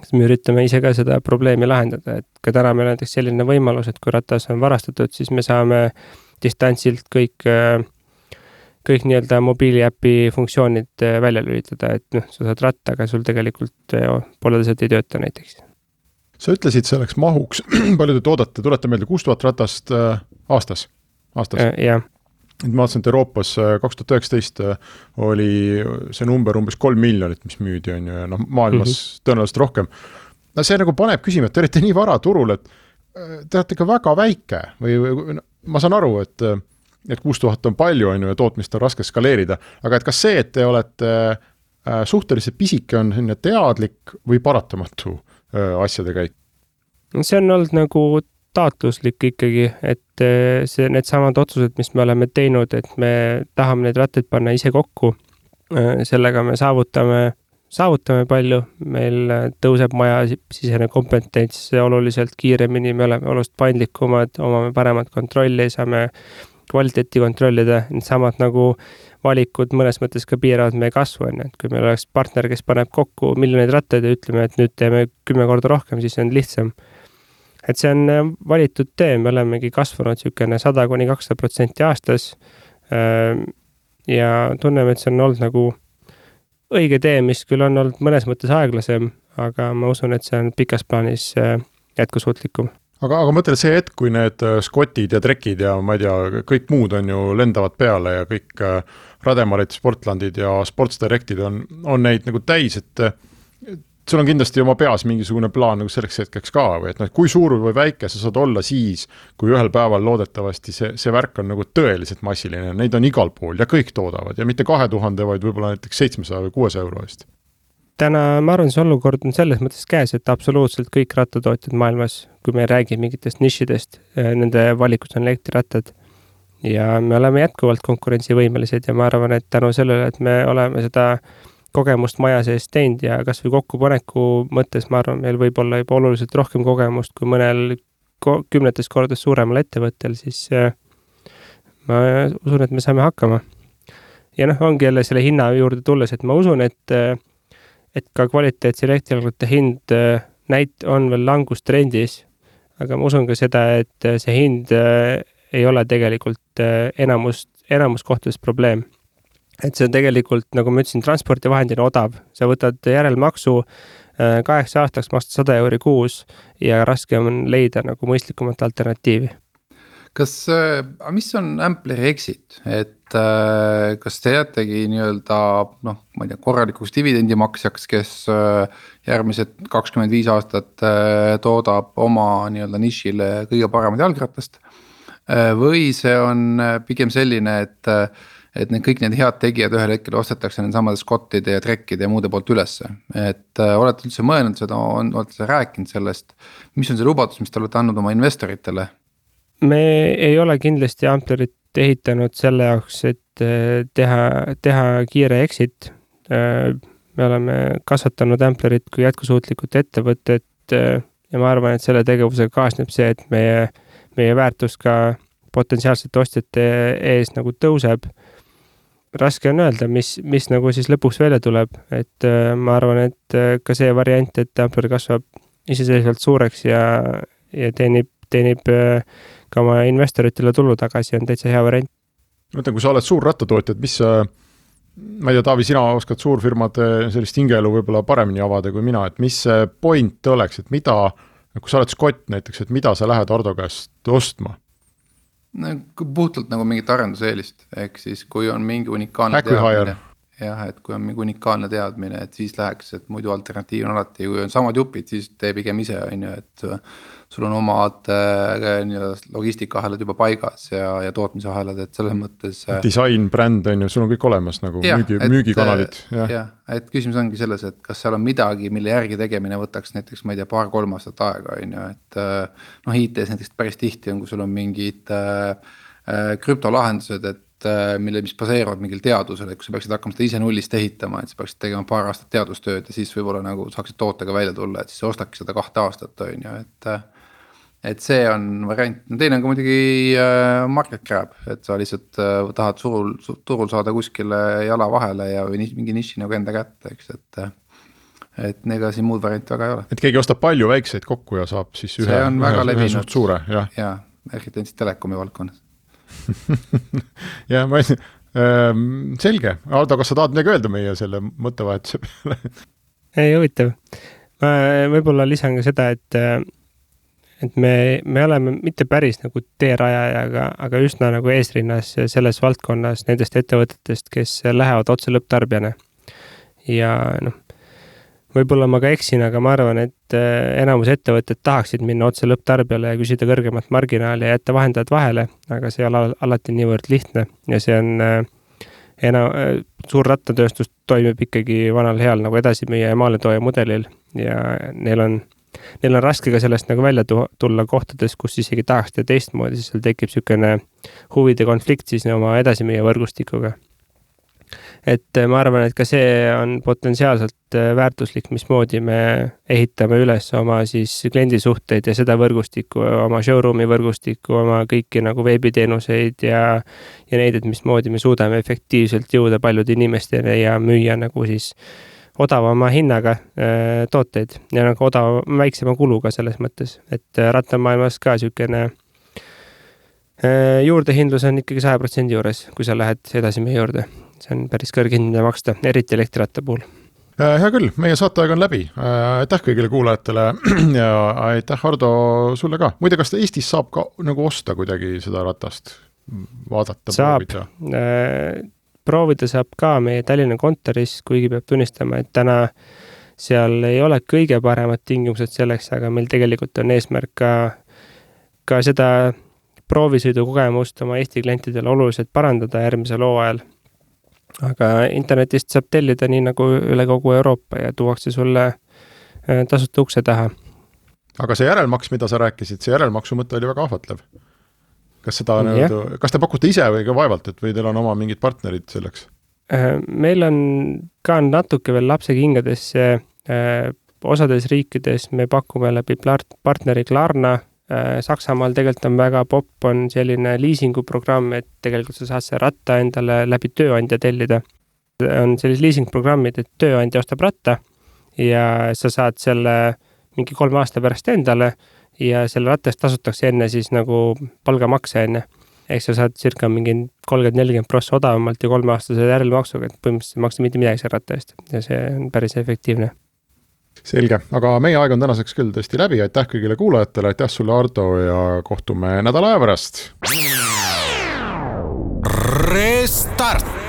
[SPEAKER 2] siis me üritame ise ka seda probleemi lahendada, et ka täna meil on näiteks selline võimalus, et kui ratas on varastatud, siis me saame distantsilt kõik, kõik nii-öelda mobiiliäpi funktsioonid välja lülitada, et noh, sa saad ratta, aga sul tegelikult pooleliselt ei tööta näiteks.
[SPEAKER 1] sa ütlesid selleks mahuks, palju te toodate, tuleta meelde, kuus tuhat ratast äh, aastas, aastas?
[SPEAKER 2] Äh, jah
[SPEAKER 1] et ma vaatasin, et Euroopas äh, kaks tuhat üheksateist äh, oli see number umbes kolm miljonit, mis müüdi, on ju, ja noh, maailmas mm -hmm. tõenäoliselt rohkem. no see nagu paneb küsima, et te olete nii vara turul, et äh, te olete ikka väga väike või, või ma saan aru, et et kuus tuhat on palju, on ju, ja tootmist on raske skaleerida, aga et kas see, et te olete suhteliselt pisike, on selline teadlik või paratamatu asjade käik?
[SPEAKER 2] see on olnud nagu taotluslik ikkagi, et eh, see, needsamad otsused, mis me oleme teinud, et me tahame neid rattaid panna ise kokku. Eh, sellega me saavutame, saavutame palju, meil tõuseb majasisene kompetents oluliselt kiiremini, me oleme oluliselt paindlikumad, omame paremat kontrolli, saame kvaliteeti kontrollida, needsamad nagu valikud mõnes mõttes ka piiravad meie kasvu, on ju, et kui meil oleks partner, kes paneb kokku miljoneid rattaid ja ütleme, et nüüd teeme kümme korda rohkem, siis on lihtsam et see on äh, valitud tee, me olemegi kasvanud niisugune sada kuni kakssada protsenti aastas. Ähm, ja tunneme, et see on olnud nagu õige tee, mis küll on olnud mõnes mõttes aeglasem, aga ma usun, et see on pikas plaanis äh, jätkusuutlikum
[SPEAKER 1] aga, aga mõtle see hetk, kui need äh, Scottid ja Trekid ja ma ei tea, kõik muud on ju lendavad peale ja kõik Rademarid, Sportlandid ja Sports Directid on, on neid nagu täis, et sul on kindlasti oma peas mingisugune plaan nagu selleks hetkeks ka või et noh, kui suur või väike sa saad olla siis, kui ühel päeval loodetavasti see, see värk on nagu tõeliselt massiline, neid on igal pool ja kõik toodavad ja mitte kahe tuhande, vaid võib-olla näiteks seitsmesaja või kuuesaja euro eest.
[SPEAKER 2] täna ma arvan, see olukord on selles mõttes käes, et absoluutselt kõik rattatootjad maailmas, kui me ei räägi mingitest nišidest, eh, nende valikus on elektrirattad ja me oleme jätkuvalt konkurentsivõimelised ja ma arvan, et tänu sellele, et me oleme seda kogemust maja sees teinud ja kasvõi kokkupaneku mõttes ma arvan, meil võib olla juba oluliselt rohkem kogemust kui mõnel ko kümnetes kordades suuremal ettevõttel, siis äh, ma usun, et me saame hakkama. ja noh, ongi jälle selle hinna juurde tulles, et ma usun, et, äh, et ka kvaliteetse elektrijalgrate hind äh, näit-, on veel langustrendis, aga ma usun ka seda, et see hind ei ole tegelikult enamus, enamus kohtades probleem et see on tegelikult, nagu ma ütlesin, transpordivahendina odav, sa võtad järelmaksu äh, kaheks aastaks, maksad sada euri kuus ja raske on leida nagu mõistlikumat alternatiivi.
[SPEAKER 3] kas äh,, mis on Ampleri exit, et äh, kas te jäätegi nii-öelda noh, ma ei tea, korralikuks dividendimaksjaks, kes järgmised kakskümmend viis aastat toodab oma nii-öelda nišile kõige paremat jalgratast? Või see on pigem selline, et et need kõik need head tegijad ühel hetkel ostetakse nendesamade Scottide ja Trekkide ja muude poolt ülesse. et äh, olete üldse mõelnud seda, on, olete rääkinud sellest, mis on see lubadus, mis te olete andnud oma investoritele?
[SPEAKER 2] me ei ole kindlasti Amplerit ehitanud selle jaoks, et äh, teha, teha kiire exit äh,. me oleme kasvatanud Amplerit kui jätkusuutlikut ettevõtet äh, ja ma arvan, et selle tegevusega kaasneb see, et meie, meie väärtus ka potentsiaalsete ostjate ees nagu tõuseb raske on öelda, mis, mis nagu siis lõpuks välja tuleb, et äh, ma arvan, et äh, ka see variant, et Ampler kasvab iseseisvalt suureks ja, ja teenib, teenib äh, ka oma investoritele tulu tagasi, on täitsa hea variant.
[SPEAKER 1] ma ütlen, kui sa oled suur rattatootja, et mis ma ei tea, Taavi, sina oskad suurfirmade sellist hingeelu võib-olla paremini avada kui mina, et mis see point oleks, et mida, kui sa oled Scott näiteks, et mida sa lähed Ardo käest ostma?
[SPEAKER 3] No puhtalt nagu mingit arenduseelist, ehk siis kui on mingi unikaalne
[SPEAKER 1] teadmine.
[SPEAKER 3] Jah, et kui on mingi unikaalne teadmine, et siis läheks, et muidu alternatiiv on alati, kui on samad jupid, siis tee pigem ise, on ju, et sul on omad äh, nii-öelda logistikaahelad juba paigas ja, ja tootmisahelad, et selles mõttes
[SPEAKER 1] äh,. disain, bränd on ju, sul on kõik olemas nagu ja, müügi, müügikanalid.
[SPEAKER 3] jah ja,, et küsimus ongi selles, et kas seal on midagi, mille järgi tegemine võtaks näiteks, ma ei tea, paar-kolm aastat aega, on ju, et. noh, IT-s näiteks päris tihti on, kui sul on mingid äh, äh krüptolahendused, et äh, mille, mis baseeruvad mingil teadusel, et kui sa peaksid hakkama seda ise nullist ehitama, et sa peaksid tegema paar aastat teadustööd ja siis võib-olla nagu saaksid tootega välja tulla, et siis sa ostakski seda kahte aastat, on ju, et. et see on variant, no teine on ka muidugi äh, market grab, et sa lihtsalt äh, tahad surul, turul saada kuskile jala vahele ja, või mingi niši nagu enda kätte, eks, et et ega siin muud varianti väga ei ole.
[SPEAKER 1] et keegi ostab palju väikseid kokku ja saab siis ühe, ühe, ühe suht suure, jah.
[SPEAKER 3] jaa, eriti näiteks telekomi valdkonnas
[SPEAKER 1] jah, ma ei ähm,, selge, Aldo, kas sa tahad midagi öelda meie selle mõttevahetuse peale
[SPEAKER 2] ei, huvitav. ma võib-olla lisan ka seda, et, et me, me oleme mitte päris nagu teerajaja, aga, aga üsna nagu eesrinnas selles valdkonnas nendest ettevõtetest, kes lähevad otse lõpptarbijana. ja noh võib-olla ma ka eksin, aga ma arvan, et äh, enamus ettevõtted tahaksid minna otse lõpptarbijale ja küsida kõrgemat marginaali ja jätta vahendajad vahele, aga see ei ole alati niivõrd lihtne ja see on äh, enam, äh, suur rattatööstus toimib ikkagi vanal heal nagu edasimüüja ja maaletooja mudelil ja neil on, neil on raske ka sellest nagu välja tulla kohtades, kus isegi tahaks teha teistmoodi, siis seal tekib niisugune huvide konflikt siis oma edasimüüja võrgustikuga et äh, ma arvan, et ka see on potentsiaalselt äh, väärtuslik, mismoodi me ehitame üles oma siis kliendisuhteid ja seda võrgustikku, oma showroom'i võrgustikku, oma kõiki nagu veebiteenuseid ja, ja neid, et mismoodi me suudame efektiivselt jõuda paljude inimesteni ja müüa nagu siis odavama hinnaga äh, tooteid ja nagu odava, väiksema kuluga selles mõttes, et rattamaailmas ka niisugune juurdehindlus on ikkagi saja protsendi juures, kui sa lähed edasi meie juurde see on päris kõrge hind, mida maksta, eriti elektriratta puhul
[SPEAKER 1] äh, hea küll, meie saateaeg on läbi, äh, aitäh kõigile kuulajatele ja aitäh, Hardo, sulle ka. muide, kas Eestis saab ka nagu osta kuidagi seda ratast, vaadata,
[SPEAKER 2] proovida? Äh, proovida saab ka meie Tallinna kontoris, kuigi peab tunnistama, et täna seal ei ole kõige paremad tingimused selleks, aga meil tegelikult on eesmärk ka, ka seda proovisõidukogemust oma Eesti klientidele oluliselt parandada järgmisel hooajal aga internetist saab tellida nii nagu üle kogu Euroopa ja tuuakse sulle äh, tasuta ukse taha.
[SPEAKER 1] aga see järelmaks, mida sa rääkisid, see järelmaksu mõte oli väga ahvatlev. kas seda nii-öelda, kas te pakute ise või ka vaevalt, et või teil on oma mingid partnerid selleks?
[SPEAKER 2] Äh, meil on ka natuke veel lapsekingades see, äh, osades riikides me pakume läbi partneri Klarna Saksamaal tegelikult on väga popp, on selline liisinguprogramm, et tegelikult sa saad selle ratta endale läbi tööandja tellida. on sellised liisingprogrammid, et tööandja ostab ratta ja sa saad selle mingi kolme aasta pärast endale ja selle ratta eest tasutakse enne siis nagu palgamakse enne. ehk sa saad circa mingi kolmkümmend, nelikümmend prossa odavamalt ja kolmeaastase järelmaksuga, et põhimõtteliselt ei maksa mitte midagi selle ratta eest ja see on päris efektiivne
[SPEAKER 1] selge, aga meie aeg on tänaseks küll tõesti läbi, aitäh kõigile kuulajatele, aitäh sulle, Ardo, ja kohtume nädala aja pärast. Restart